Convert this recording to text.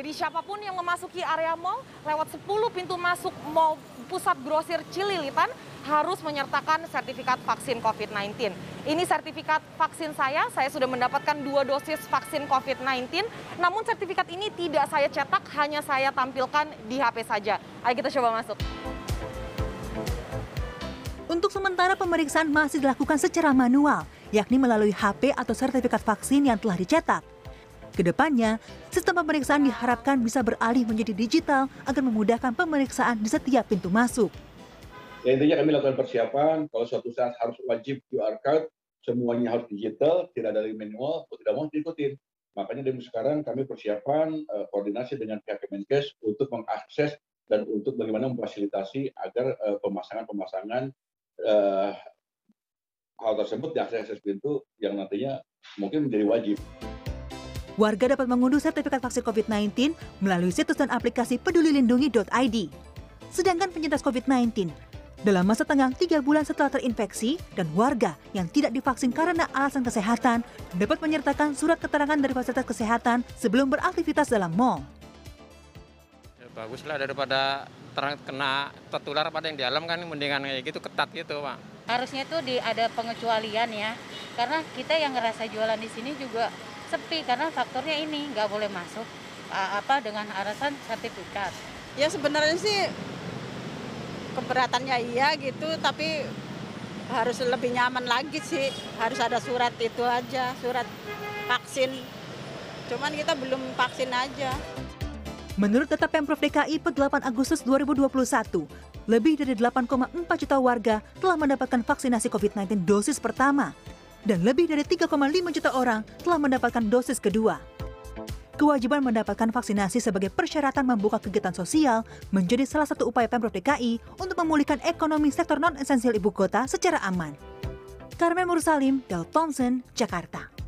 Jadi siapa pun yang memasuki area mall lewat 10 pintu masuk mall pusat grosir Cililitan harus menyertakan sertifikat vaksin COVID-19. Ini sertifikat vaksin saya, saya sudah mendapatkan dua dosis vaksin COVID-19. Namun sertifikat ini tidak saya cetak, hanya saya tampilkan di HP saja. Ayo kita coba masuk. Untuk sementara pemeriksaan masih dilakukan secara manual, yakni melalui HP atau sertifikat vaksin yang telah dicetak. Ke depannya, sistem pemeriksaan diharapkan bisa beralih menjadi digital agar memudahkan pemeriksaan di setiap pintu masuk. Ya intinya kami lakukan persiapan, kalau suatu saat harus wajib QR code, semuanya harus digital, tidak ada manual, kalau tidak mau diikutin. Makanya dari sekarang kami persiapan uh, koordinasi dengan pihak Kemenkes untuk mengakses dan untuk bagaimana memfasilitasi agar pemasangan-pemasangan uh, uh, hal tersebut diakses pintu yang nantinya mungkin menjadi wajib. Warga dapat mengunduh sertifikat vaksin COVID-19 melalui situs dan aplikasi pedulilindungi.id. Sedangkan penyintas COVID-19 dalam masa tengah tiga bulan setelah terinfeksi dan warga yang tidak divaksin karena alasan kesehatan dapat menyertakan surat keterangan dari fasilitas kesehatan sebelum beraktivitas dalam mall. Ya, bagus lah daripada terkena tertular pada yang di dalam kan mendingan kayak gitu ketat gitu pak. Harusnya tuh di ada pengecualian ya, karena kita yang ngerasa jualan di sini juga sepi karena faktornya ini nggak boleh masuk apa dengan alasan sertifikat. Ya sebenarnya sih keberatannya iya gitu, tapi harus lebih nyaman lagi sih. Harus ada surat itu aja, surat vaksin. Cuman kita belum vaksin aja. Menurut data Pemprov DKI per 8 Agustus 2021, lebih dari 8,4 juta warga telah mendapatkan vaksinasi COVID-19 dosis pertama dan lebih dari 3,5 juta orang telah mendapatkan dosis kedua. Kewajiban mendapatkan vaksinasi sebagai persyaratan membuka kegiatan sosial menjadi salah satu upaya Pemprov DKI untuk memulihkan ekonomi sektor non-esensial ibu kota secara aman. Carmen Mursalim, Del Thompson, Jakarta.